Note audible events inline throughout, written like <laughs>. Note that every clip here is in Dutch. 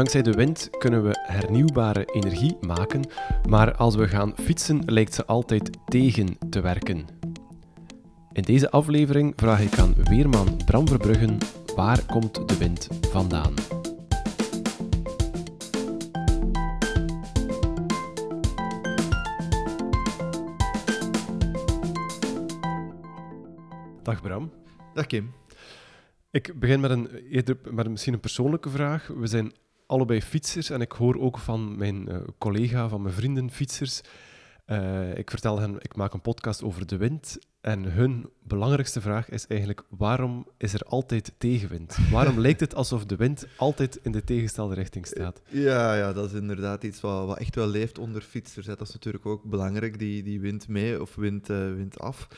Dankzij de wind kunnen we hernieuwbare energie maken, maar als we gaan fietsen lijkt ze altijd tegen te werken. In deze aflevering vraag ik aan weerman Bram Verbruggen waar komt de wind vandaan? Dag Bram. Dag Kim. Ik begin met een, eerder met misschien een persoonlijke vraag. We zijn allebei fietsers en ik hoor ook van mijn uh, collega, van mijn vrienden fietsers. Uh, ik vertel hen, ik maak een podcast over de wind en hun belangrijkste vraag is eigenlijk: waarom is er altijd tegenwind? Waarom <laughs> lijkt het alsof de wind altijd in de tegenstelde richting staat? Ja, ja dat is inderdaad iets wat, wat echt wel leeft onder fietsers. Hè. Dat is natuurlijk ook belangrijk, die, die wind mee of wind, uh, wind af.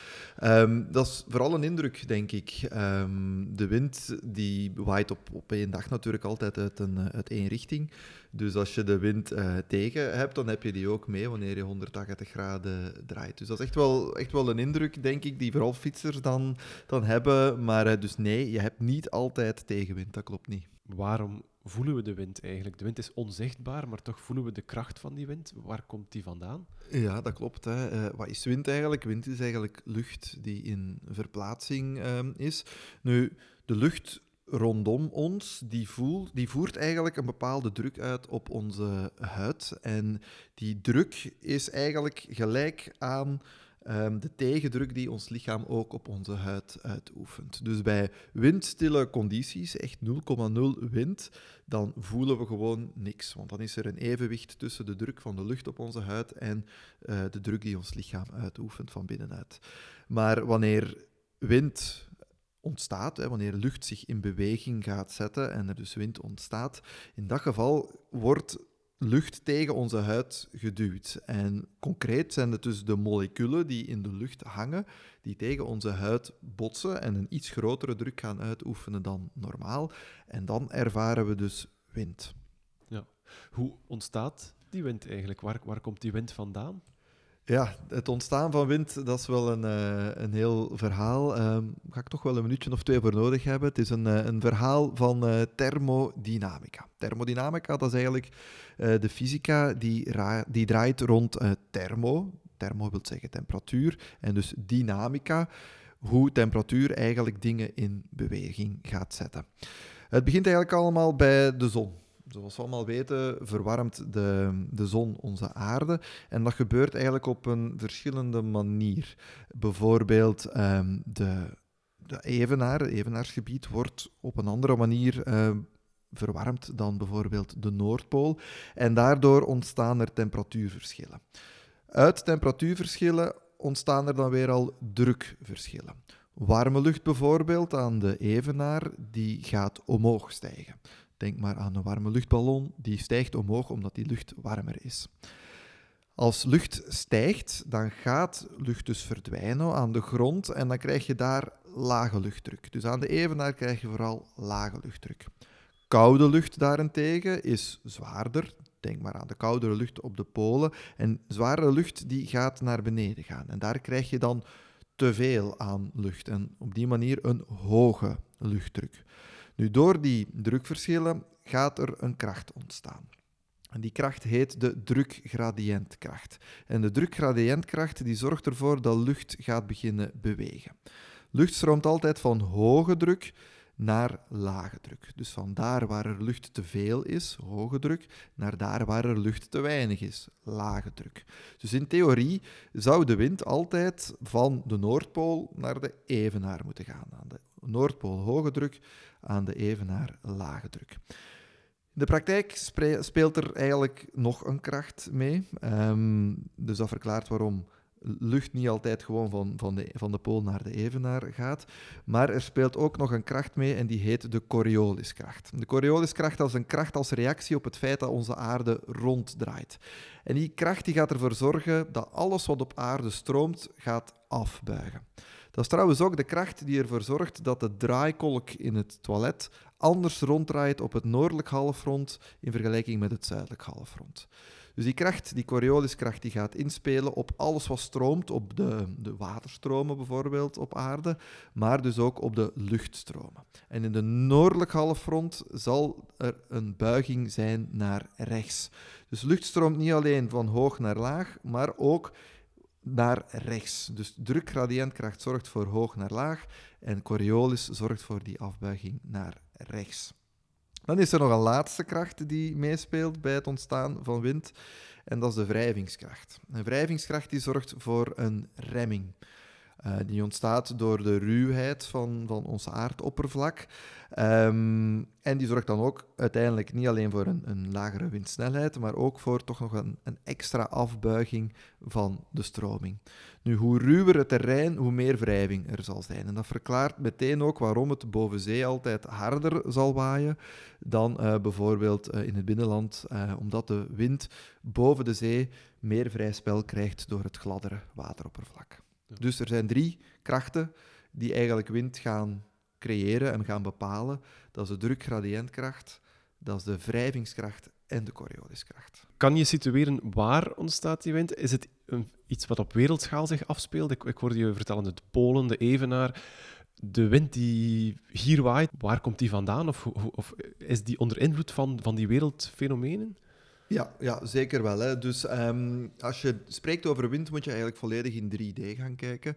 Um, dat is vooral een indruk, denk ik. Um, de wind die waait op, op één dag natuurlijk altijd uit, een, uit één richting. Dus als je de wind uh, tegen hebt, dan heb je die ook mee wanneer je 180 graden draait. Dus dat is echt wel, echt wel een indruk, denk ik, die vooral fietsers dan, dan hebben. Maar uh, dus nee, je hebt niet altijd tegenwind, dat klopt niet. Waarom voelen we de wind eigenlijk? De wind is onzichtbaar, maar toch voelen we de kracht van die wind. Waar komt die vandaan? Ja, dat klopt. Hè. Uh, wat is wind eigenlijk? Wind is eigenlijk lucht die in verplaatsing is. Nu, de lucht rondom ons, die, voel, die voert eigenlijk een bepaalde druk uit op onze huid. En die druk is eigenlijk gelijk aan um, de tegendruk die ons lichaam ook op onze huid uitoefent. Dus bij windstille condities, echt 0,0 wind, dan voelen we gewoon niks. Want dan is er een evenwicht tussen de druk van de lucht op onze huid en uh, de druk die ons lichaam uitoefent van binnenuit. Maar wanneer wind ontstaat, hè, wanneer lucht zich in beweging gaat zetten en er dus wind ontstaat, in dat geval wordt lucht tegen onze huid geduwd. En concreet zijn het dus de moleculen die in de lucht hangen, die tegen onze huid botsen en een iets grotere druk gaan uitoefenen dan normaal. En dan ervaren we dus wind. Ja. Hoe ontstaat die wind eigenlijk? Waar, waar komt die wind vandaan? Ja, het ontstaan van wind, dat is wel een, uh, een heel verhaal. Daar um, ga ik toch wel een minuutje of twee voor nodig hebben. Het is een, uh, een verhaal van uh, thermodynamica. Thermodynamica, dat is eigenlijk de fysica die, die draait rond thermo. Thermo wil zeggen temperatuur. En dus dynamica, hoe temperatuur eigenlijk dingen in beweging gaat zetten. Het begint eigenlijk allemaal bij de zon. Zoals we allemaal weten, verwarmt de, de zon onze aarde. En dat gebeurt eigenlijk op een verschillende manier. Bijvoorbeeld um, de, de evenaar, het evenaarsgebied, wordt op een andere manier uh, verwarmd dan bijvoorbeeld de Noordpool. En daardoor ontstaan er temperatuurverschillen. Uit temperatuurverschillen ontstaan er dan weer al drukverschillen. Warme lucht bijvoorbeeld aan de evenaar, die gaat omhoog stijgen. Denk maar aan een warme luchtballon, die stijgt omhoog omdat die lucht warmer is. Als lucht stijgt, dan gaat lucht dus verdwijnen aan de grond en dan krijg je daar lage luchtdruk. Dus aan de evenaar krijg je vooral lage luchtdruk. Koude lucht daarentegen is zwaarder. Denk maar aan de koudere lucht op de polen. En zwaardere lucht die gaat naar beneden gaan. En daar krijg je dan te veel aan lucht. En op die manier een hoge luchtdruk. Nu, door die drukverschillen gaat er een kracht ontstaan. En die kracht heet de drukgradiëntkracht. En de drukgradiëntkracht die zorgt ervoor dat lucht gaat beginnen bewegen. Lucht stroomt altijd van hoge druk naar lage druk. Dus van daar waar er lucht te veel is, hoge druk, naar daar waar er lucht te weinig is, lage druk. Dus in theorie zou de wind altijd van de Noordpool naar de evenaar moeten gaan. Aan de Noordpool hoge druk, aan de evenaar lage druk. In de praktijk speelt er eigenlijk nog een kracht mee. Um, dus dat verklaart waarom lucht niet altijd gewoon van, van, de, van de pool naar de evenaar gaat. Maar er speelt ook nog een kracht mee en die heet de Corioliskracht. De Corioliskracht is een kracht als reactie op het feit dat onze aarde ronddraait. En die kracht die gaat ervoor zorgen dat alles wat op aarde stroomt, gaat afbuigen. Dat is trouwens ook de kracht die ervoor zorgt dat de draaikolk in het toilet anders ronddraait op het noordelijk halfrond in vergelijking met het zuidelijk halfrond. Dus die kracht, die Corioliskracht, die gaat inspelen op alles wat stroomt, op de, de waterstromen bijvoorbeeld op aarde, maar dus ook op de luchtstromen. En in de noordelijke halfrond zal er een buiging zijn naar rechts. Dus lucht stroomt niet alleen van hoog naar laag, maar ook naar rechts. Dus drukgradiëntkracht zorgt voor hoog naar laag en Coriolis zorgt voor die afbuiging naar rechts. Dan is er nog een laatste kracht die meespeelt bij het ontstaan van wind, en dat is de wrijvingskracht. Een wrijvingskracht die zorgt voor een remming. Uh, die ontstaat door de ruwheid van, van ons aardoppervlak. Um, en die zorgt dan ook uiteindelijk niet alleen voor een, een lagere windsnelheid, maar ook voor toch nog een, een, extra afbuiging van de stroming. Nu, hoe ruwer het terrein, hoe meer wrijving er zal zijn. En dat verklaart meteen ook waarom het boven zee altijd harder zal waaien dan uh, bijvoorbeeld uh, in het binnenland, omdat de wind boven de zee meer vrij spel krijgt door het gladdere wateroppervlak. Dus er zijn drie krachten die eigenlijk wind gaan creëren en gaan bepalen. Dat is de drukgradiëntkracht, dat is de wrijvingskracht en de Corioliskracht. Kan je situeren waar ontstaat die wind? Is het iets wat op wereldschaal zich afspeelt? Ik, ik hoorde je vertellen, de Polen, de Evenaar. De wind die hier waait, waar komt die vandaan? Of, of is die onder invloed van, van die wereldfenomenen? Ja, ja zeker wel. Hè. Dus um, als je spreekt over wind, moet je eigenlijk volledig in 3D gaan kijken.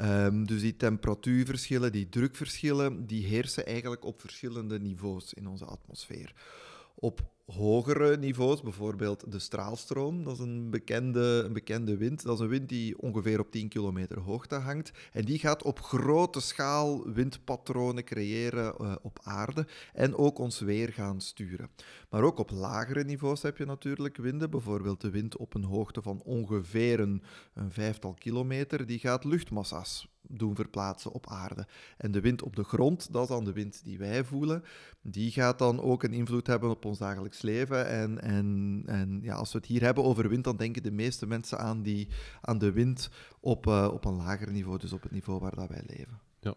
Um, dus die temperatuurverschillen, die drukverschillen, die heersen eigenlijk op verschillende niveaus in onze atmosfeer. Op hogere niveaus, bijvoorbeeld de straalstroom. Dat is een bekende, een bekende wind. Dat is een wind die ongeveer op 10 kilometer hoogte hangt. En die gaat op grote schaal windpatronen creëren uh, op aarde en ook ons weer gaan sturen. Maar ook op lagere niveaus heb je natuurlijk winden. Bijvoorbeeld de wind op een hoogte van ongeveer een, een vijftal kilometer. Die gaat luchtmassa's doen verplaatsen op aarde. En de wind op de grond, dat is dan de wind die wij voelen, die gaat dan ook een invloed hebben op ons dagelijks leven. En, en, en ja, als we het hier hebben over wind, dan denken de meeste mensen aan, die, aan de wind op, uh, op een lager niveau, dus op het niveau waar dat wij leven. Ja.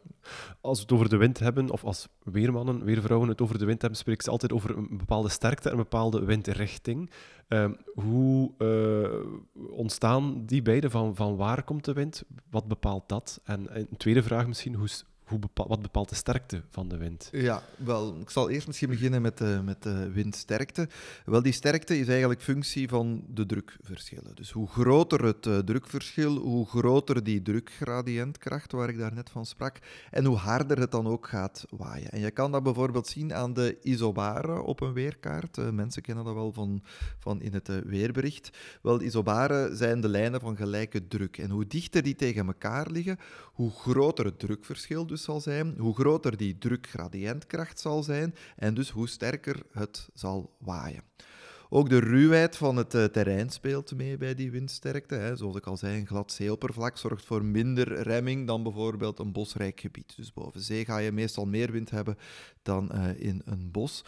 Als we het over de wind hebben, of als weermannen, weervrouwen het over de wind hebben, spreken ze altijd over een bepaalde sterkte en een bepaalde windrichting. Uh, hoe uh, ontstaan die beide? Van, van waar komt de wind? Wat bepaalt dat? En, en een tweede vraag misschien, hoe, hoe wat bepaalt de sterkte van de wind? Ja, wel, ik zal eerst misschien beginnen met de, met de windsterkte. Wel, die sterkte is eigenlijk functie van de drukverschillen. Dus hoe groter het uh, drukverschil, hoe groter die drukgradiëntkracht waar ik daar net van sprak, en hoe harder het dan ook gaat waaien. En je kan dat bijvoorbeeld zien aan de isobaren op een weerkaart. Mensen kennen dat wel van, van in het weerbericht. Wel, isobaren zijn de lijnen van gelijke druk. En hoe dichter die tegen elkaar liggen, hoe groter het drukverschil dus zal zijn, hoe groter die drukgradiëntkracht zal zijn en dus hoe sterker het zal waaien. Ook de ruwheid van het uh, terrein speelt mee bij die windsterkte. Zoals ik al zei, een glad zeeoppervlak zorgt voor minder remming dan bijvoorbeeld een bosrijk gebied. Dus boven zee ga je meestal meer wind hebben dan uh, in een bos.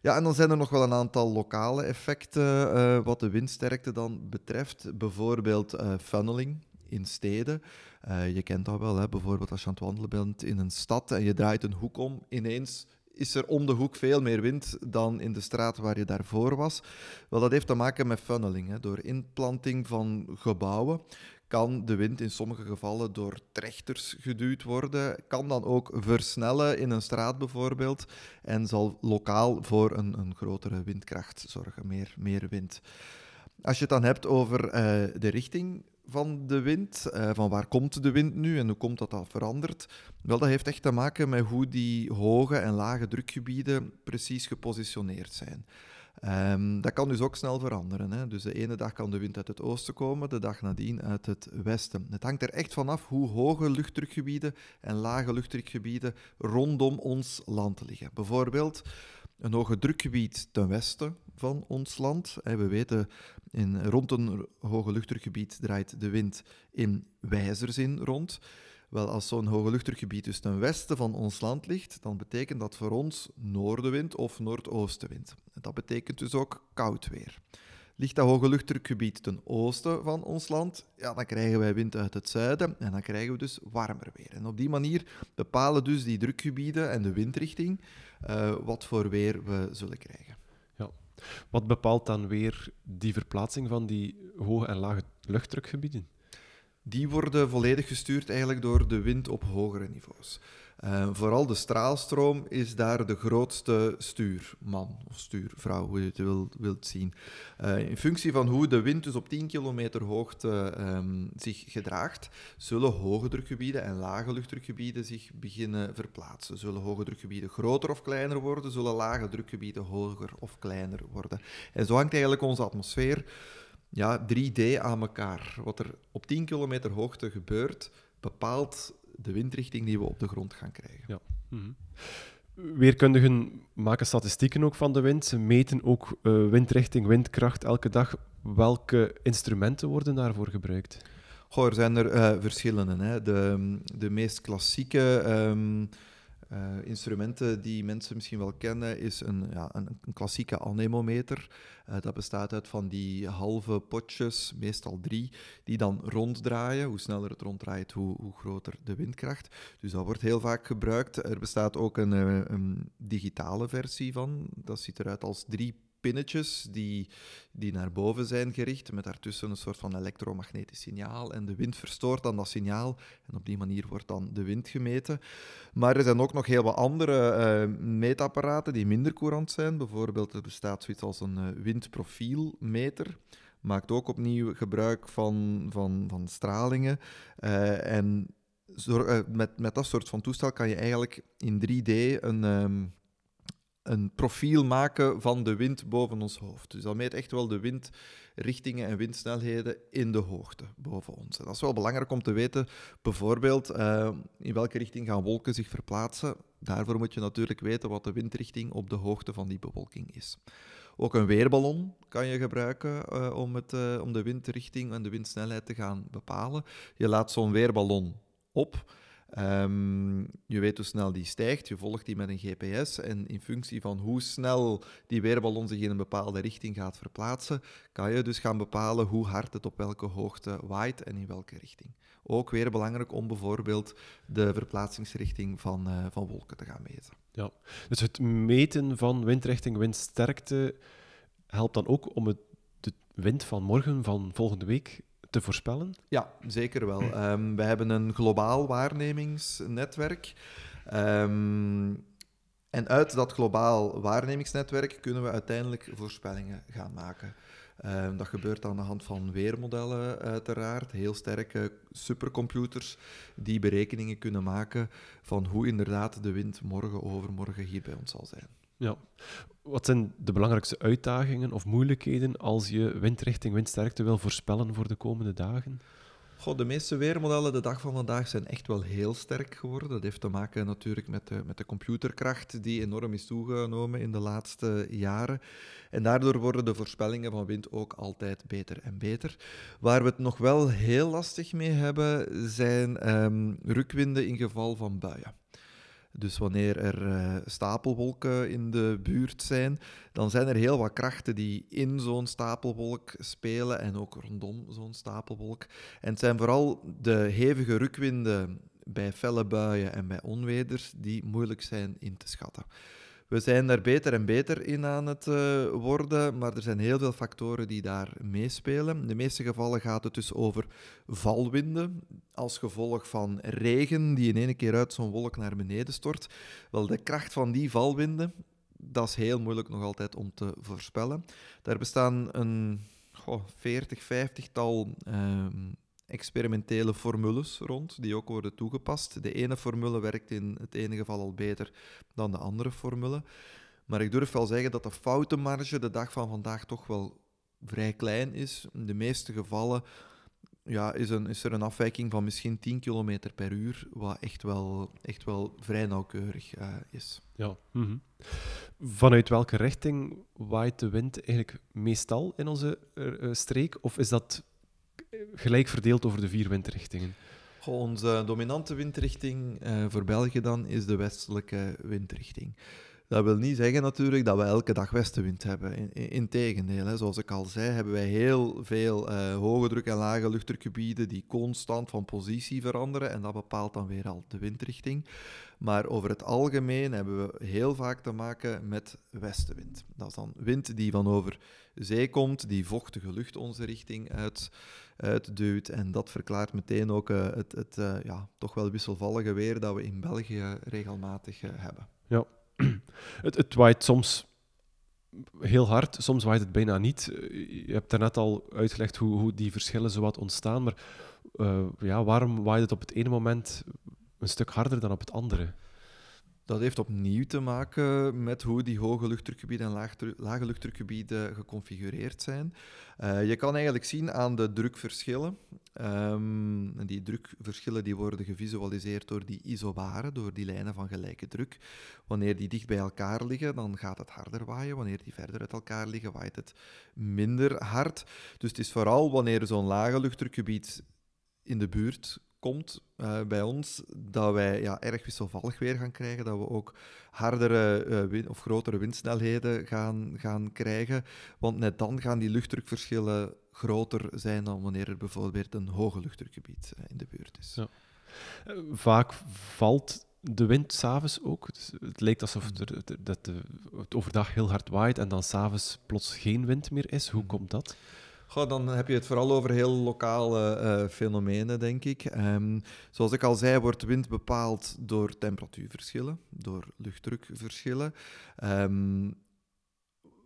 Ja, en dan zijn er nog wel een aantal lokale effecten uh, wat de windsterkte dan betreft. Bijvoorbeeld funneling in steden. Uh, je kent dat wel, hè? bijvoorbeeld als je aan het wandelen bent in een stad en je draait een hoek om, ineens is er om de hoek veel meer wind dan in de straat waar je daarvoor was. Wel, dat heeft te maken met funneling. Hè. Door inplanting van gebouwen kan de wind in sommige gevallen door trechters geduwd worden, kan dan ook versnellen in een straat bijvoorbeeld en zal lokaal voor een, een grotere windkracht zorgen, meer, meer wind. Als je het dan hebt over uh, de richting van de wind. Uh, van waar komt de wind nu en hoe komt dat dat verandert? Wel, dat heeft echt te maken met hoe die hoge en lage drukgebieden precies gepositioneerd zijn. Um, dat kan dus ook snel veranderen. Hè. Dus de ene dag kan de wind uit het oosten komen, de dag nadien uit het westen. Het hangt er echt vanaf hoe hoge luchtdrukgebieden en lage luchtdrukgebieden rondom ons land liggen. Bijvoorbeeld een hoge drukgebied ten westen van ons land. We weten, in, rond een hoge luchtdrukgebied draait de wind in wijzerzin rond. Wel, als zo'n hoge luchtdrukgebied dus ten westen van ons land ligt, dan betekent dat voor ons noordenwind of noordoostenwind. Dat betekent dus ook koud weer. Ligt dat hoge luchtdrukgebied ten oosten van ons land, ja, dan krijgen wij wind uit het zuiden en dan krijgen we dus warmer weer. En op die manier bepalen dus die drukgebieden en de windrichting uh, wat voor weer we zullen krijgen. Ja. Wat bepaalt dan weer die verplaatsing van die hoge en lage luchtdrukgebieden? Die worden volledig gestuurd eigenlijk door de wind op hogere niveaus. Uh, vooral de straalstroom is daar de grootste stuurman of stuurvrouw, hoe je het wil, wilt zien. Uh, in functie van hoe de wind dus op 10 kilometer hoogte um, zich gedraagt, zullen hoge drukgebieden en lage luchtdrukgebieden zich beginnen verplaatsen. Zullen hoge drukgebieden groter of kleiner worden, zullen lage drukgebieden hoger of kleiner worden. En zo hangt eigenlijk onze atmosfeer ja, 3D aan elkaar. Wat er op 10 kilometer hoogte gebeurt, bepaalt de windrichting die we op de grond gaan krijgen. Ja. Mm Weerkundigen maken statistieken ook van de wind. Ze meten ook uh, windrichting, windkracht elke dag. Welke instrumenten worden daarvoor gebruikt? Goh, er zijn er uh, verschillende. Hè. De, de meest klassieke um, uh, instrumenten die mensen misschien wel kennen, is een, ja, een, een klassieke anemometer. Uh, dat bestaat uit van die halve potjes, meestal drie, die dan ronddraaien. Hoe sneller het ronddraait, hoe, hoe groter de windkracht. Dus dat wordt heel vaak gebruikt. Er bestaat ook een, uh, een digitale versie van. Dat ziet eruit als drie pinnetjes die, die naar boven zijn gericht, met daartussen een soort van elektromagnetisch signaal. En de wind verstoort dan dat signaal en op die manier wordt dan de wind gemeten. Maar er zijn ook nog heel wat andere uh, meetapparaten die minder courant zijn. Bijvoorbeeld er bestaat zoiets als een uh, windprofielmeter maakt ook opnieuw gebruik van, van, van stralingen. Uh, en met, met dat soort van toestel kan je eigenlijk in 3D een, um, een profiel maken van de wind boven ons hoofd. Dus dat meet echt wel de windrichtingen en windsnelheden in de hoogte boven ons. En dat is wel belangrijk om te weten, bijvoorbeeld uh, in welke richting gaan wolken zich verplaatsen. Daarvoor moet je natuurlijk weten wat de windrichting op de hoogte van die bewolking is. Ook een weerballon kan je gebruiken uh, om, het, uh, om de windrichting en de windsnelheid te gaan bepalen. Je laat zo'n weerballon op. Um, je weet hoe snel die stijgt, je volgt die met een GPS en in functie van hoe snel die weerballon zich in een bepaalde richting gaat verplaatsen, kan je dus gaan bepalen hoe hard het op welke hoogte waait en in welke richting. Ook weer belangrijk om bijvoorbeeld de verplaatsingsrichting van, uh, van wolken te gaan meten. Ja, dus het meten van windrichting, windsterkte helpt dan ook om het, de wind van morgen, van volgende week te voorspellen? Ja, zeker wel. Um, we hebben een globaal waarnemingsnetwerk. Um, en uit dat globaal waarnemingsnetwerk kunnen we uiteindelijk voorspellingen gaan maken. Um, dat gebeurt aan de hand van weermodellen, uiteraard. Heel sterke supercomputers die berekeningen kunnen maken van hoe inderdaad de wind morgen overmorgen hier bij ons zal zijn. Ja. Wat zijn de belangrijkste uitdagingen of moeilijkheden als je windrichting, windsterkte wil voorspellen voor de komende dagen? Goh, de meeste weermodellen de dag van vandaag zijn echt wel heel sterk geworden. Dat heeft te maken natuurlijk met de, met de computerkracht die enorm is toegenomen in de laatste jaren. En daardoor worden de voorspellingen van wind ook altijd beter en beter. Waar we het nog wel heel lastig mee hebben, zijn um, rukwinden in geval van buien. Dus wanneer er uh, stapelwolken in de buurt zijn, dan zijn er heel wat krachten die in zo'n stapelwolk spelen en ook rondom zo'n stapelwolk. En het zijn vooral de hevige rukwinden bij felle buien en bij onweders die moeilijk zijn in te schatten. We zijn daar beter en beter in aan het uh, worden, maar er zijn heel veel factoren die daar meespelen. In de meeste gevallen gaat het dus over valwinden als gevolg van regen die in één keer uit zo'n wolk naar beneden stort. Wel, de kracht van die valwinden, dat is heel moeilijk nog altijd om te voorspellen. Daar bestaan een goh, 40, 50 tal experimentele formules rond, die ook worden toegepast. De ene formule werkt in het ene geval al beter dan de andere formule. Maar ik durf wel zeggen dat de foutenmarge de dag van vandaag toch wel vrij klein is. In de meeste gevallen ja, is, een, is er een afwijking van misschien 10 km per uur, wat echt wel, echt wel vrij nauwkeurig uh, is. Ja. -hmm. Vanuit welke richting waait de wind eigenlijk meestal in onze uh, streek? Of is dat gelijk verdeeld over de vier windrichtingen? onze dominante windrichting uh, voor België dan is de westelijke windrichting. Dat wil niet zeggen natuurlijk dat we elke dag westenwind hebben. Integendeel, in, zoals ik al zei, hebben wij heel veel uh, hoge druk en lage luchtdrukgebieden die constant van positie veranderen en dat bepaalt dan weer al de windrichting. Maar over het algemeen hebben we heel vaak te maken met westenwind. Dat is dan wind die van over zee komt, die vochtige lucht onze richting uit, uitduwt. En dat verklaart meteen ook uh, het, het uh, ja, toch wel wisselvallige weer dat we in België regelmatig hebben. Ja, <clears throat> het, het waait soms heel hard, soms waait het bijna niet. Je hebt daarnet al uitgelegd hoe, hoe die verschillen zo wat ontstaan, maar ja, waarom waait het op het ene moment een stuk harder dan op het andere? Dat heeft opnieuw te maken met hoe die hoge luchtdrukgebieden en lage luchtdrukgebieden geconfigureerd zijn. Uh, je kan eigenlijk zien aan de drukverschillen. En die drukverschillen die worden gevisualiseerd door die isobaren, door die lijnen van gelijke druk. Wanneer die dicht bij elkaar liggen, dan gaat het harder waaien. Wanneer die verder uit elkaar liggen, waait het minder hard. Dus het is vooral wanneer zo'n lage luchtdrukgebied in de buurt komt uh, bij ons, dat wij ja, erg wisselvallig weer gaan krijgen, dat we ook hardere uh, win of grotere windsnelheden gaan, gaan krijgen. Want net dan gaan die luchtdrukverschillen groter zijn dan wanneer er bijvoorbeeld een hoge luchtdrukgebied uh, in de buurt is. Ja. Vaak valt de wind s'avonds ook. Het, het lijkt alsof mm. er, dat de, het overdag heel hard waait en dan s'avonds plots geen wind meer is. Hoe mm. komt dat? Dan heb je het vooral over heel lokale uh, fenomenen, denk ik. Um, zoals ik al zei, wordt wind bepaald door temperatuurverschillen, door luchtdrukverschillen. Um,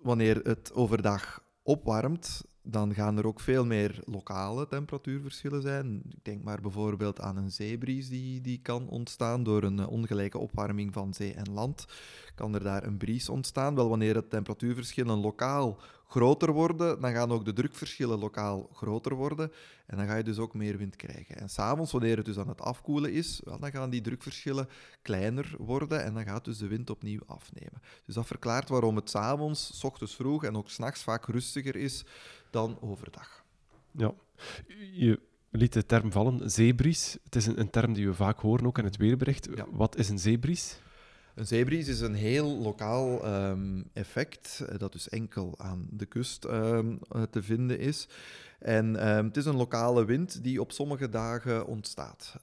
wanneer het overdag opwarmt, dan gaan er ook veel meer lokale temperatuurverschillen zijn. Ik denk maar bijvoorbeeld aan een zeebries die, die kan ontstaan door een eh, ongelijke opwarming van zee en land. Kan er daar een bries ontstaan? Wel, wanneer het temperatuurverschillen lokaal groter worden, dan gaan ook de drukverschillen lokaal groter worden. En dan ga je dus ook meer wind krijgen. En s'avonds, wanneer het dus aan het afkoelen is, wel, dan gaan die drukverschillen kleiner worden en dan gaat dus de wind opnieuw afnemen. Dus dat verklaart waarom het s'avonds, s ochtends vroeg en ook s'nachts vaak rustiger is dan overdag. Ja, je liet de term vallen, zeebries. Het is een, een term die we vaak horen ook in het weerbericht. Wat is een zeebries? Een zeebries is een heel lokaal um, effect, eh, dat dus enkel aan de kust um, te vinden is. En um, het is een lokale wind die op sommige dagen ontstaat.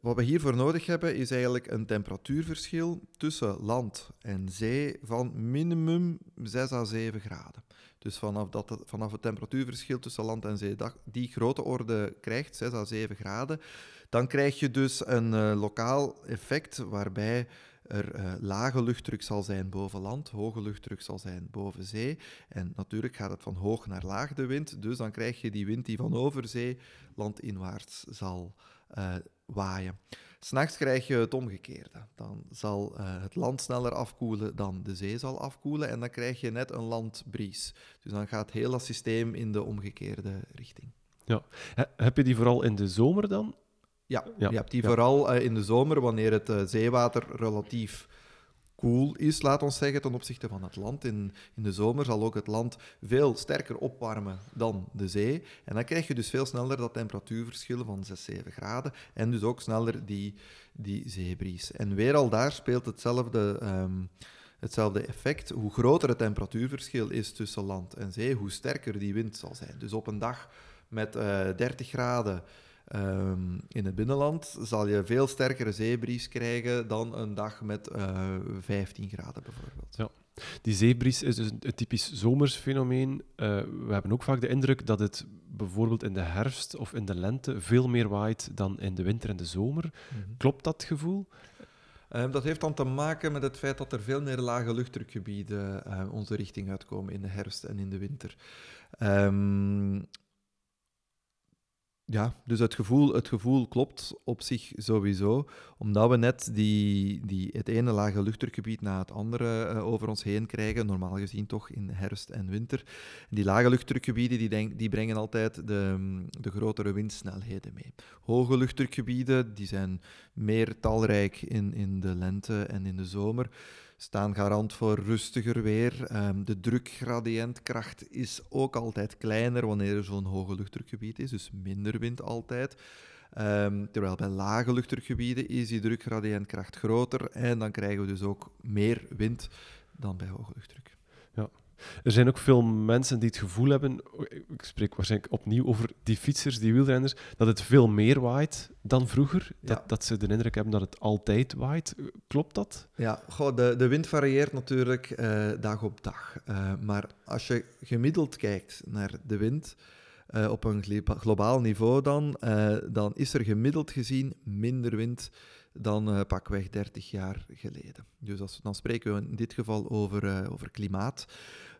wat we hiervoor nodig hebben is eigenlijk een temperatuurverschil tussen land en zee van minimum 6 à 7 graden. Dus vanaf, dat vanaf het temperatuurverschil tussen land en zee die grote orde krijgt, 6 à 7 graden, dan krijg je dus een uh, lokaal effect waarbij er uh, lage luchtdruk zal zijn boven land, hoge luchtdruk zal zijn boven zee. En natuurlijk gaat het van hoog naar laag de wind, dus dan krijg je die wind die van over zee landinwaarts zal uh, waaien. S'nachts krijg je het omgekeerde. Dan zal het land sneller afkoelen dan de zee zal afkoelen en dan krijg je net een landbries. Dus dan gaat heel dat systeem in de omgekeerde richting. Ja. Heb je die vooral in de zomer dan? Ja, je hebt die vooral uh, in de zomer, wanneer het uh, zeewater relatief koel is, laat ons zeggen, ten opzichte van het land. In, in de zomer zal ook het land veel sterker opwarmen dan de zee. En dan krijg je dus veel sneller dat temperatuurverschil van 6, 7 graden. En dus ook sneller die, die zeebries. En weer al daar speelt hetzelfde... Um, hetzelfde effect. Hoe groter het temperatuurverschil is tussen land en zee, hoe sterker die wind zal zijn. Dus op een dag met uh, eh, 30 graden Um, in het binnenland zal je veel sterkere zeebries krijgen dan een dag met uh, eh, 15 graden bijvoorbeeld. Ja. Die zeebries is dus een typisch zomersfenomeen. Uh, we hebben ook vaak de indruk dat het bijvoorbeeld in de herfst of in de lente veel meer waait dan in de winter en de zomer. Mhm. Klopt dat gevoel? Um, dat heeft dan te maken met het feit dat er veel meer lage luchtdrukgebieden uh, onze richting uitkomen in de herfst en in de winter. Um, ja, dus het gevoel, het gevoel klopt op zich sowieso, omdat we net die, die, het ene lage luchtdrukgebied na het andere uh, over ons heen krijgen, normaal gezien toch in herfst en winter. Die lage luchtdrukgebieden die, denk, die brengen altijd de, de grotere windsnelheden mee. Hoge luchtdrukgebieden die zijn meer talrijk in, in de lente en in de zomer staan garant voor rustiger weer. Um, de drukgradiëntkracht is ook altijd kleiner wanneer er zo'n hoge luchtdrukgebied is, dus minder wind altijd. Ehm, terwijl bij lage luchtdrukgebieden is die drukgradiëntkracht groter en dan krijgen we dus ook meer wind dan bij hoge luchtdruk. Er zijn ook veel mensen die het gevoel hebben, ik spreek waarschijnlijk opnieuw over die fietsers, die wielrenners, dat het veel meer waait dan vroeger. Dat, Ja. dat ze de indruk hebben dat het altijd waait. Klopt dat? Ja, goh, de, de wind varieert natuurlijk eh, dag op dag. Eh, maar als je gemiddeld kijkt naar de wind eh, op een glo- globaal niveau, dan, dan is er gemiddeld gezien minder wind dan eh, pakweg 30 jaar geleden. Dus als, dan spreken we in dit geval over, eh, over klimaat.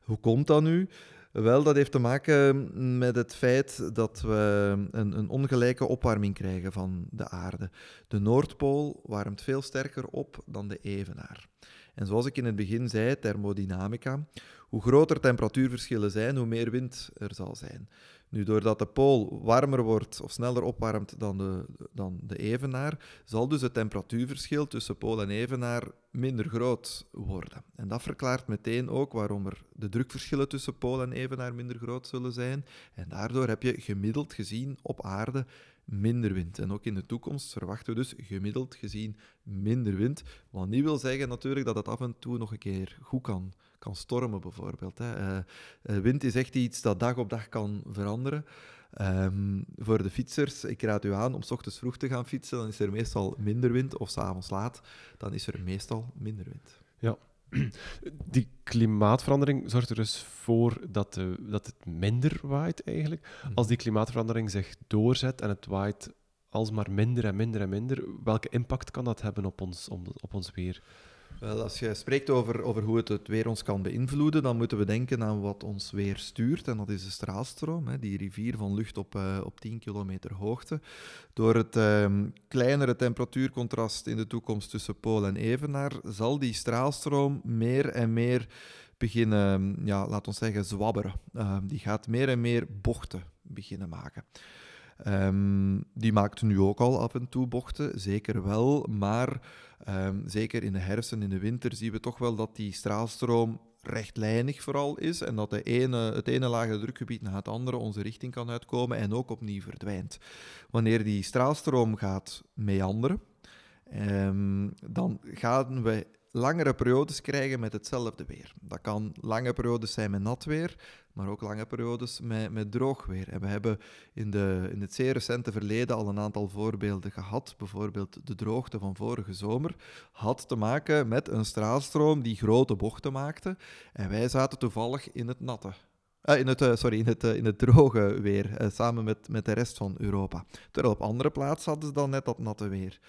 Hoe komt dat nu? Wel, dat heeft te maken met het feit dat we een, een ongelijke opwarming krijgen van de aarde. De Noordpool warmt veel sterker op dan de evenaar. En zoals ik in het begin zei, thermodynamica, hoe groter temperatuurverschillen zijn, hoe meer wind er zal zijn. Nu, doordat de pool warmer wordt of sneller opwarmt dan de, dan de evenaar, zal dus het temperatuurverschil tussen pool en evenaar minder groot worden. En dat verklaart meteen ook waarom er de drukverschillen tussen pool en evenaar minder groot zullen zijn. En daardoor heb je gemiddeld gezien op aarde minder wind. En ook in de toekomst verwachten we dus gemiddeld gezien minder wind. Wat niet wil zeggen natuurlijk dat het af en toe nog een keer goed kan, kan stormen, bijvoorbeeld. Hè. Eh, eh, wind is echt iets dat dag op dag kan veranderen. Ehm, voor de fietsers, ik raad u aan om s ochtends vroeg te gaan fietsen, dan is er meestal minder wind, of s'avonds laat, dan is er meestal minder wind. <clears throat> Die klimaatverandering zorgt er dus voor dat, de, dat het minder waait eigenlijk. Als die klimaatverandering zich doorzet en het waait alsmaar minder en minder en minder, welke impact kan dat hebben op ons, op ons weer? Wel, als je spreekt over, over hoe het, het weer ons kan beïnvloeden, dan moeten we denken aan wat ons weer stuurt. En dat is de straalstroom, hè, die rivier van lucht op, eh, op 10 kilometer hoogte. Door het ehm, kleinere temperatuurcontrast in de toekomst tussen pool en evenaar, zal die straalstroom meer en meer beginnen, ja, laat ons zeggen, zwabberen. Ehm, die gaat meer en meer bochten beginnen maken. Ehm, die maakt nu ook al af en toe bochten, zeker wel, maar Ehm, zeker in de herfst en in de winter zien we toch wel dat die straalstroom rechtlijnig vooral is en dat de ene, het ene lage drukgebied na het andere onze richting kan uitkomen en ook opnieuw verdwijnt. Wanneer die straalstroom gaat meanderen, ehm, dan gaan we langere periodes krijgen met hetzelfde weer. Dat kan lange periodes zijn met nat weer, maar ook lange periodes met, met droog weer. En we hebben in, de, in het zeer recente verleden al een aantal voorbeelden gehad. Bijvoorbeeld de droogte van vorige zomer had te maken met een straalstroom die grote bochten maakte. En wij zaten toevallig in het natte. eh, in, het, eh, sorry, in, het, eh, in het droge weer, samen met, met de rest van Europa. Terwijl op andere plaatsen hadden ze dan net dat natte weer.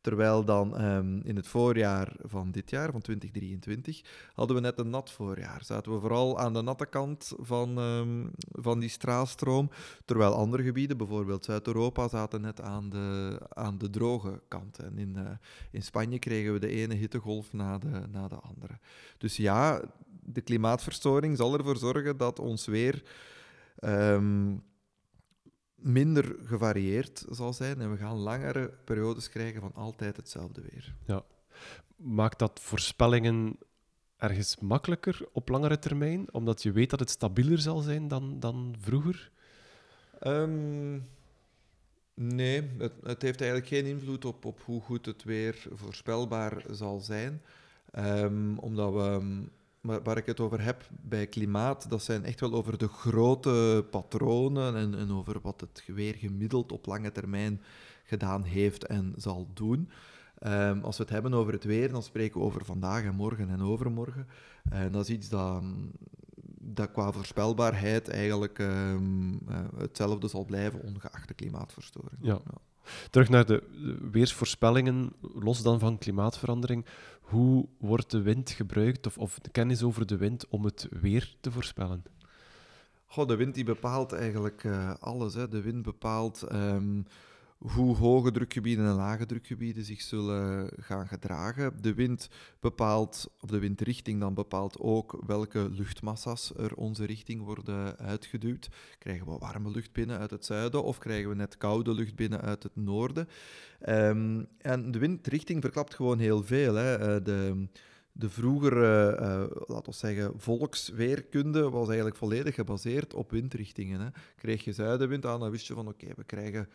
Terwijl dan ehm, in het voorjaar van dit jaar, van 2023, hadden we net een nat voorjaar. Zaten we vooral aan de natte kant van, ehm, van die straalstroom. Terwijl andere gebieden, bijvoorbeeld Zuid-Europa, zaten net aan de, aan de droge kant. En in, eh, in Spanje kregen we de ene hittegolf na de, na de andere. Dus ja, de klimaatverstoring zal ervoor zorgen dat ons weer ehm, minder gevarieerd zal zijn. En we gaan langere periodes krijgen van altijd hetzelfde weer. Maakt dat voorspellingen ergens makkelijker op langere termijn, omdat je weet dat het stabieler zal zijn dan, dan vroeger? Ehm, nee, het, het heeft eigenlijk geen invloed op, op hoe goed het weer voorspelbaar zal zijn. Ehm, omdat we, waar, ik het over heb bij klimaat, dat zijn echt wel over de grote patronen en, en over wat het weer gemiddeld op lange termijn gedaan heeft en zal doen. Ehm, als we het hebben over het weer, dan spreken we over vandaag en morgen en overmorgen. En dat is iets dat, dat qua voorspelbaarheid eigenlijk ehm, eh, hetzelfde zal blijven, ongeacht de klimaatverstoring. Ja. Terug naar de weersvoorspellingen, los dan van klimaatverandering. Hoe wordt de wind gebruikt, of, of de kennis over de wind, om het weer te voorspellen? Goh, de wind die bepaalt eigenlijk eh, alles. Hè. De wind bepaalt ehm, hoe hoge drukgebieden en lage drukgebieden zich zullen gaan gedragen. De wind bepaalt, of de windrichting dan bepaalt ook welke luchtmassa's er onze richting worden uitgeduwd. Krijgen we warme lucht binnen uit het zuiden of krijgen we net koude lucht binnen uit het noorden? Ehm, en de windrichting verklapt gewoon heel veel. Hè. Eh, de, de vroegere, eh, laten we zeggen, volksweerkunde was eigenlijk volledig gebaseerd op windrichtingen. Hè. Kreeg je zuidenwind aan, dan wist je van oké, we krijgen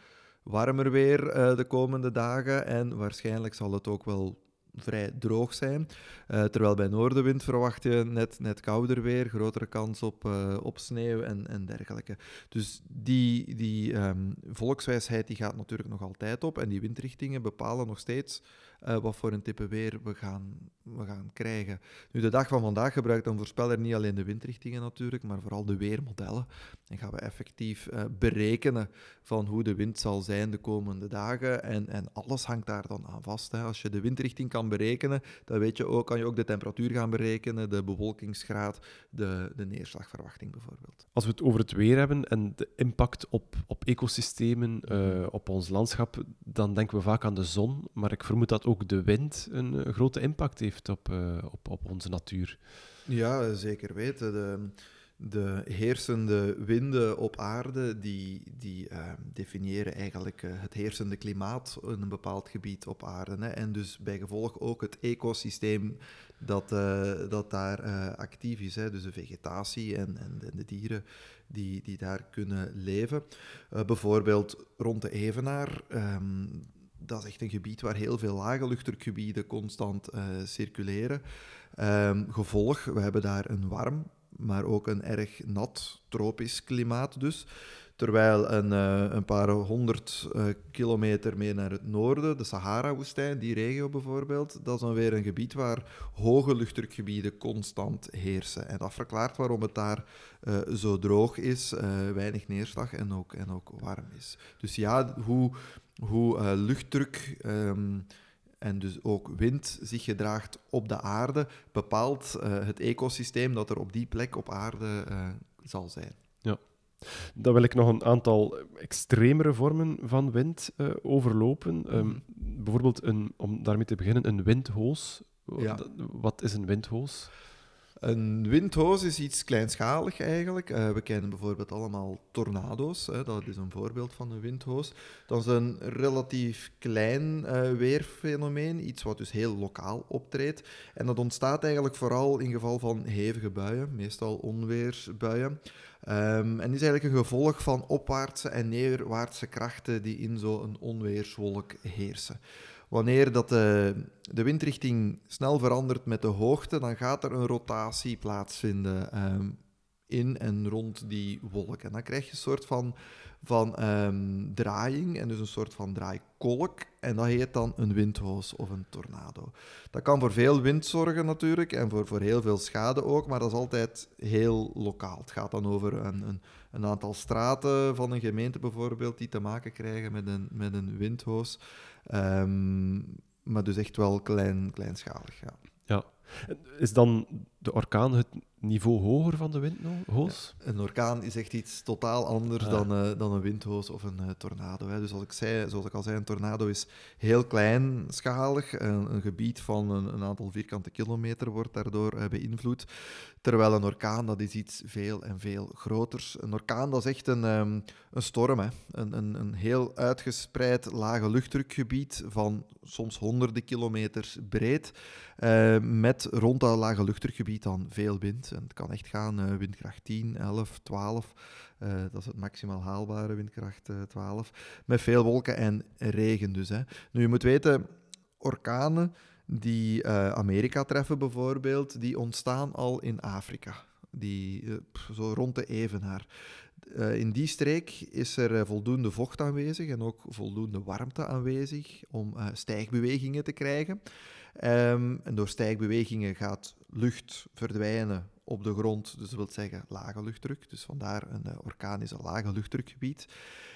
warmer weer de komende dagen en waarschijnlijk zal het ook wel vrij droog zijn. Uh, terwijl bij noordenwind verwacht je net, net kouder weer, grotere kans op, uh, op sneeuw en, en dergelijke. Dus die, die um, volkswijsheid die gaat natuurlijk nog altijd op en die windrichtingen bepalen nog steeds uh, wat voor een type weer we gaan, we gaan krijgen. Nu, de dag van vandaag gebruikt een voorspeller niet alleen de windrichtingen natuurlijk, maar vooral de weermodellen. En gaan we effectief uh, berekenen van hoe de wind zal zijn de komende dagen. En, en alles hangt daar dan aan vast. Hè. Als je de windrichting kan berekenen, dan weet je ook, kan je ook de temperatuur gaan berekenen, de bewolkingsgraad, de, de neerslagverwachting bijvoorbeeld. Als we het over het weer hebben en de impact op, op ecosystemen, uh, op ons landschap, dan denken we vaak aan de zon. Maar ik vermoed dat ook de wind een, een grote impact heeft op, uh, op, op onze natuur. Ja, zeker weten. De, de heersende winden op aarde, die, die uh, definiëren eigenlijk uh, het heersende klimaat in een bepaald gebied op aarde. Hè. En dus bij gevolg ook het ecosysteem dat, dat daar actief is. Hè. Dus de vegetatie en, en, de dieren die, die daar kunnen leven. bijvoorbeeld rond de Evenaar, um, dat is echt een gebied waar heel veel lage luchtdrukgebieden constant circuleren. Um, gevolg, we hebben daar een warm maar ook een erg nat tropisch klimaat dus. Terwijl een, uh, een paar honderd uh, kilometer meer naar het noorden, de Sahara-woestijn, die regio bijvoorbeeld, dat is dan weer een gebied waar hoge luchtdrukgebieden constant heersen. En dat verklaart waarom het daar zo droog is, weinig neerslag en ook, en ook warm is. Dus ja, hoe, hoe luchtdruk. Um, en dus ook wind zich gedraagt op de aarde, bepaalt uh, het ecosysteem dat er op die plek op aarde uh, zal zijn. Ja. Dan wil ik nog een aantal extremere vormen van wind uh, overlopen. Mm. Um, bijvoorbeeld, een, om daarmee te beginnen, een windhoos. Ja. Wat is een windhoos? Een windhoos is iets kleinschalig eigenlijk. Uh, we kennen bijvoorbeeld allemaal tornado's. Hè, dat is een voorbeeld van een windhoos. Dat is een relatief klein uh, weerfenomeen, iets wat dus heel lokaal optreedt. En dat ontstaat eigenlijk vooral in geval van hevige buien, meestal onweersbuien. Um, en is eigenlijk een gevolg van opwaartse en neerwaartse krachten die in zo'n onweerswolk heersen. Wanneer dat de, de windrichting snel verandert met de hoogte, dan gaat er een rotatie plaatsvinden um, in en rond die wolk. En dan krijg je een soort van, van um, draaiing en dus een soort van draaikolk. En dat heet dan een windhoos of een tornado. Dat kan voor veel wind zorgen natuurlijk en voor, voor heel veel schade ook, maar dat is altijd heel lokaal. Het gaat dan over een, een, een aantal straten van een gemeente bijvoorbeeld die te maken krijgen met een, met een windhoos. Um, maar dus echt wel klein, kleinschalig. Ja. ja. Is dan de orkaan het niveau hoger van de windhoos? Ja, een orkaan is echt iets totaal anders ah. dan, uh, dan een windhoos of een uh, tornado. Hè. Dus als ik zei, zoals ik al zei, een tornado is heel kleinschalig. Een, een gebied van een, een, aantal vierkante kilometer wordt daardoor uh, beïnvloed. Terwijl een orkaan, dat is iets veel en veel groters. Een orkaan, dat is echt een, um, een storm. Hè. Een, een, een heel uitgespreid lage luchtdrukgebied van soms honderden kilometers breed. met rond dat lage luchtdrukgebied dan veel wind. Het kan echt gaan, uh, windkracht 10, 11, 12. Uh, dat is het maximaal haalbare, windkracht uh, eh, 12. Met veel wolken en regen dus. Hè. Nu, je moet weten, orkanen die uh, Amerika treffen bijvoorbeeld, die ontstaan al in Afrika. Die, zo rond de Evenaar. in die streek is er voldoende vocht aanwezig en ook voldoende warmte aanwezig om stijgbewegingen te krijgen. Um, en door stijgbewegingen gaat lucht verdwijnen op de grond, dus dat wil zeggen lage luchtdruk. Dus vandaar een uh, orkaan is een lage luchtdrukgebied.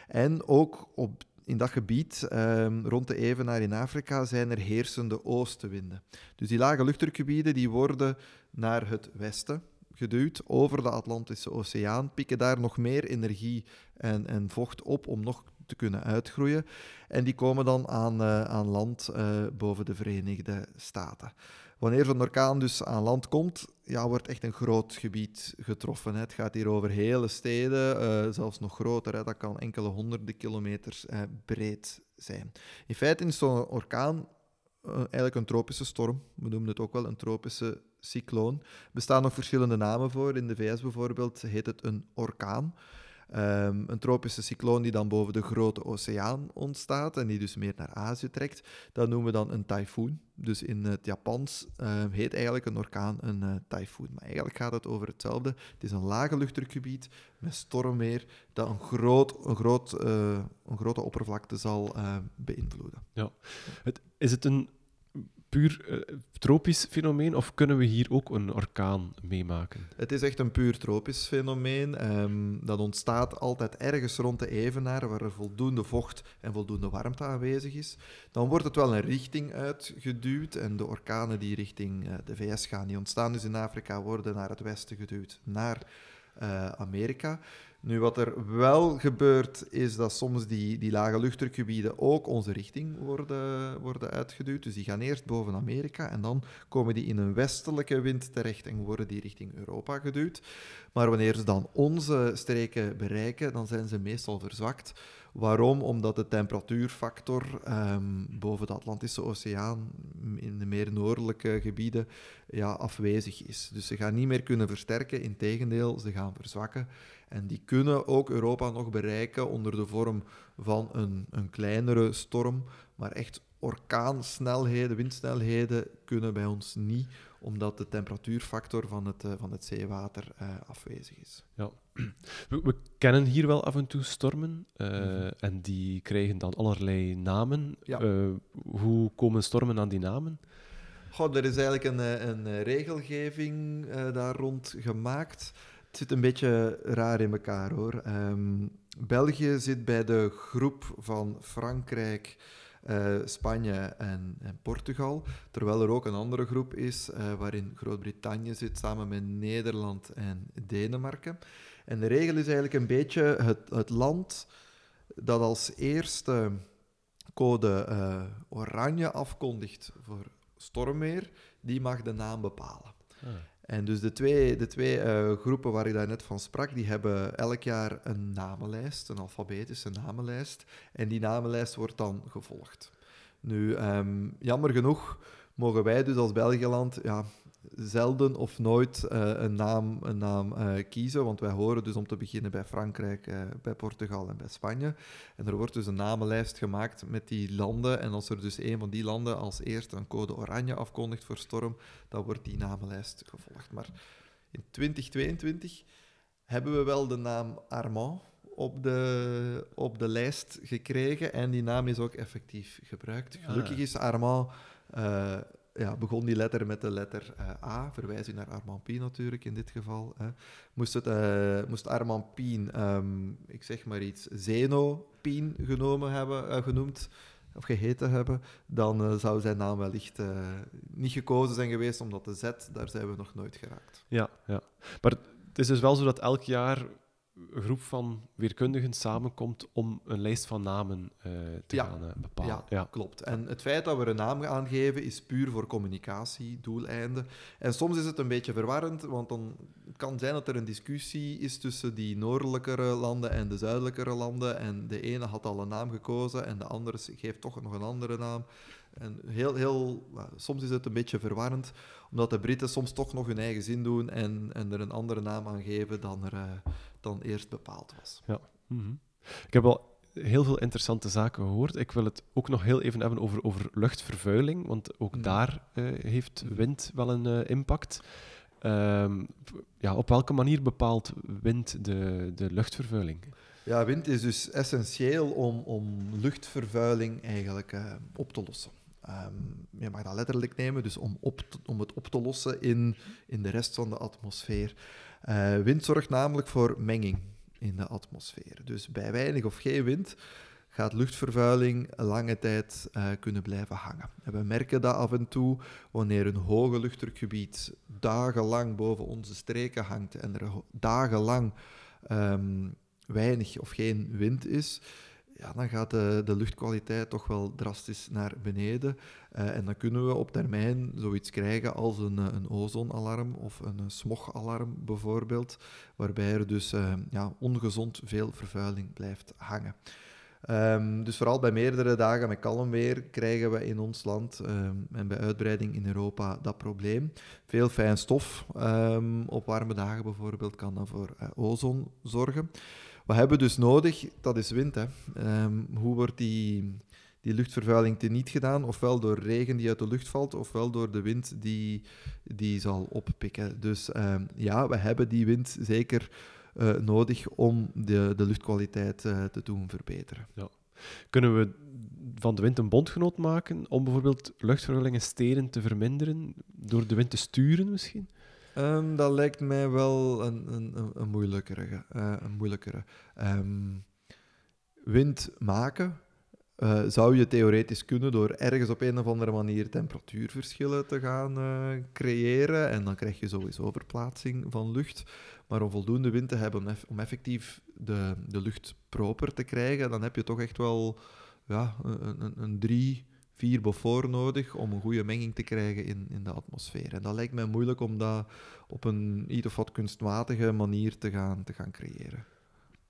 En ook op, in dat gebied, um, rond de Evenaar in Afrika, zijn er heersende oostenwinden. Dus die lage luchtdrukgebieden die worden naar het westen geduwd over de Atlantische Oceaan, pikken daar nog meer energie en, en vocht op om nog te kunnen uitgroeien. En die komen dan aan, uh, aan land uh, boven de Verenigde Staten. Wanneer zo'n orkaan dus aan land komt, ja, wordt echt een groot gebied getroffen. Het gaat hier over hele steden, uh, zelfs nog groter. Hè. Dat kan enkele honderden kilometers breed zijn. In feite is zo'n orkaan eigenlijk een tropische storm. We noemen het ook wel een tropische cycloon. Er bestaan nog verschillende namen voor. In de VS bijvoorbeeld heet het een orkaan. Ehm, een tropische cycloon die dan boven de grote oceaan ontstaat en die dus meer naar Azië trekt, dat noemen we dan een tyfoon. Dus in het Japans uh, heet eigenlijk een orkaan een uh, tyfoon. Maar eigenlijk gaat het over hetzelfde. Het is een lage luchtdrukgebied met stormweer dat een, groot, een, groot, uh, een grote oppervlakte zal beïnvloeden. Ja. Het, is het een puur uh, tropisch fenomeen of kunnen we hier ook een orkaan meemaken? Het is echt een puur tropisch fenomeen. Um, dat ontstaat altijd ergens rond de evenaar waar er voldoende vocht en voldoende warmte aanwezig is. Dan wordt het wel een richting uitgeduwd en de orkanen die richting uh, de VS gaan, die ontstaan dus in Afrika, worden naar het westen geduwd, naar uh, Amerika. Nu, wat er wel gebeurt, is dat soms die, die lage luchtdrukgebieden ook onze richting worden, worden uitgeduwd. Dus die gaan eerst boven Amerika en dan komen die in een westelijke wind terecht en worden die richting Europa geduwd. Maar wanneer ze dan onze streken bereiken, dan zijn ze meestal verzwakt. Waarom? Omdat de temperatuurfactor um, boven de Atlantische Oceaan in de meer noordelijke gebieden ja, afwezig is. Dus ze gaan niet meer kunnen versterken, integendeel, ze gaan verzwakken. En die kunnen ook Europa nog bereiken onder de vorm van een, een kleinere storm. Maar echt orkaansnelheden, windsnelheden kunnen bij ons niet, omdat de temperatuurfactor van het, uh, van het zeewater uh, afwezig is. Ja. We, we, kennen hier wel af en toe stormen uh, mm -hmm. en die krijgen dan allerlei namen. Ja. hoe komen stormen aan die namen? Goh, er is eigenlijk een, een regelgeving daar rond gemaakt. Het zit een beetje raar in elkaar hoor. Um, België zit bij de groep van Frankrijk, uh, Spanje en, en, Portugal, terwijl er ook een andere groep is uh, waarin Groot-Brittannië zit samen met Nederland en Denemarken. En de regel is eigenlijk een beetje het, het land dat als eerste code uh, oranje afkondigt voor stormweer, die mag de naam bepalen. Ah. En dus de twee, de twee uh, groepen waar ik daar net van sprak, die hebben elk jaar een namenlijst, een alfabetische namenlijst. En die namenlijst wordt dan gevolgd. Nu, um, jammer genoeg mogen wij dus als Belgeland ja, zelden of nooit uh, een naam, een naam uh, kiezen, want wij horen dus om te beginnen bij Frankrijk, uh, bij Portugal en bij Spanje. En er wordt dus een namenlijst gemaakt met die landen. En als er dus een van die landen als eerste een code oranje afkondigt voor storm, dan wordt die namenlijst gevolgd. Maar in 2022 hebben we wel de naam Armand op de, op de lijst gekregen en die naam is ook effectief gebruikt. Gelukkig is Armand ja, begon die letter met de letter uh, A, verwijzing naar Armand Pien natuurlijk in dit geval. Hè. Moest, het, uh, moest Armand Pien, um, ik zeg maar iets, Zeno Pien genomen hebben, uh, genoemd of geheten hebben, dan zou zijn naam wellicht niet gekozen zijn geweest, omdat de Z, daar zijn we nog nooit geraakt. Ja, ja. maar het is dus wel zo dat elk jaar groep van weerkundigen samenkomt om een lijst van namen uh, te ja. gaan uh, bepalen. Ja, ja, klopt. En het feit dat we een naam aangeven is puur voor communicatie, doeleinden. En soms is het een beetje verwarrend, want dan het kan zijn dat er een discussie is tussen die noordelijkere landen en de zuidelijkere landen. En de ene had al een naam gekozen en de andere geeft toch nog een andere naam. En heel, heel, soms is het een beetje verwarrend, omdat de Britten soms toch nog hun eigen zin doen en, en er een andere naam aan geven dan er, uh, dan eerst bepaald was. Ja. Mm -hmm. Ik heb wel heel veel interessante zaken gehoord. Ik wil het ook nog heel even hebben over, over luchtvervuiling, want ook mm. daar uh, heeft wind wel een uh, impact. Um, ja, op welke manier bepaalt wind de, de luchtvervuiling? Ja, wind is dus essentieel om, om luchtvervuiling eigenlijk uh, op te lossen. Um, je mag dat letterlijk nemen, dus om, op om het op te lossen in, in de rest van de atmosfeer. Uh, wind zorgt namelijk voor menging in de atmosfeer. Dus bij weinig of geen wind gaat luchtvervuiling lange tijd uh, kunnen blijven hangen. En we merken dat af en toe wanneer een hoge luchtdrukgebied dagenlang boven onze streken hangt en er dagenlang um, weinig of geen wind is, ja, dan gaat de, de, luchtkwaliteit toch wel drastisch naar beneden. Uh, en dan kunnen we op termijn zoiets krijgen als een, een ozonalarm of een smogalarm bijvoorbeeld, waarbij er dus ja, ongezond veel vervuiling blijft hangen. Um, dus vooral bij meerdere dagen met kalm weer krijgen we in ons land um, en bij uitbreiding in Europa dat probleem. Veel fijn stof um, op warme dagen bijvoorbeeld kan dan voor ozon zorgen. Wat hebben we dus nodig? Dat is wind. Hè. Ehm, hoe wordt die, die luchtvervuiling teniet gedaan? Ofwel door regen die uit de lucht valt, ofwel door de wind die, die zal oppikken. Dus ehm, ja, we hebben die wind zeker uh, nodig om de, de luchtkwaliteit uh, te doen verbeteren. Ja. Kunnen we van de wind een bondgenoot maken om bijvoorbeeld luchtvervuiling in te verminderen? Door de wind te sturen misschien? Um, dat lijkt mij wel een, een, een moeilijkere. Uh, een. Um, wind maken uh, zou je theoretisch kunnen door ergens op een of andere manier temperatuurverschillen te gaan uh, creëren. En dan krijg je sowieso verplaatsing van lucht. Maar om voldoende wind te hebben om effectief de, de lucht proper te krijgen, dan heb je toch echt wel ja, een, een, een drie, vier Beaufort nodig om een goede menging te krijgen in, in de atmosfeer. En dat lijkt mij moeilijk om dat op een iets of wat kunstmatige manier te gaan, te gaan creëren.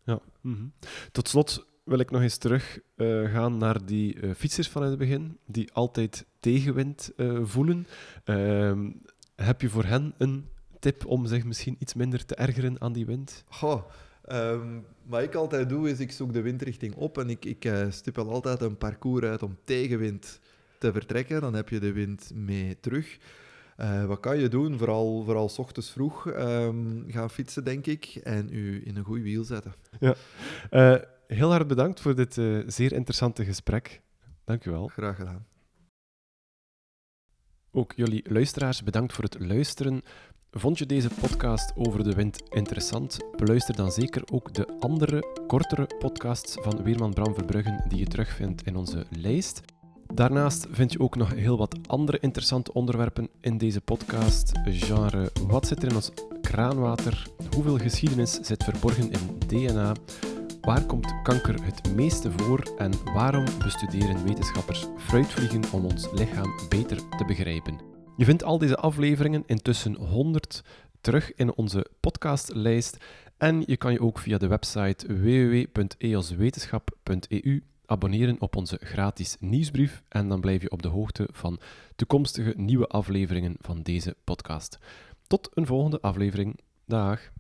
Ja. Mm -hmm. Tot slot wil ik nog eens terug uh, gaan naar die uh, fietsers van het begin, die altijd tegenwind uh, voelen. Ehm, heb je voor hen een tip om zich misschien iets minder te ergeren aan die wind? Goh, um, wat ik altijd doe, is ik zoek de windrichting op en ik, ik stipel altijd een parcours uit om tegenwind te vertrekken. Dan heb je de wind mee terug. Uh, wat kan je doen? Vooral, vooral s ochtends vroeg um, gaan fietsen, denk ik, en u in een goed wiel zetten. Ja. Uh, heel hard bedankt voor dit zeer interessante gesprek. Dank u wel. Graag gedaan. Ook jullie luisteraars, bedankt voor het luisteren. Vond je deze podcast over de wind interessant? Beluister dan zeker ook de andere, kortere podcasts van Weerman Bram Verbruggen die je terugvindt in onze lijst. Daarnaast vind je ook nog heel wat andere interessante onderwerpen in deze podcast. Genre, wat zit er in ons kraanwater? Hoeveel geschiedenis zit verborgen in DNA? Waar komt kanker het meeste voor en waarom bestuderen wetenschappers fruitvliegen om ons lichaam beter te begrijpen? Je vindt al deze afleveringen intussen 100 terug in onze podcastlijst en je kan je ook via de website www.eoswetenschap.eu abonneren op onze gratis nieuwsbrief en dan blijf je op de hoogte van toekomstige nieuwe afleveringen van deze podcast. Tot een volgende aflevering. Dag.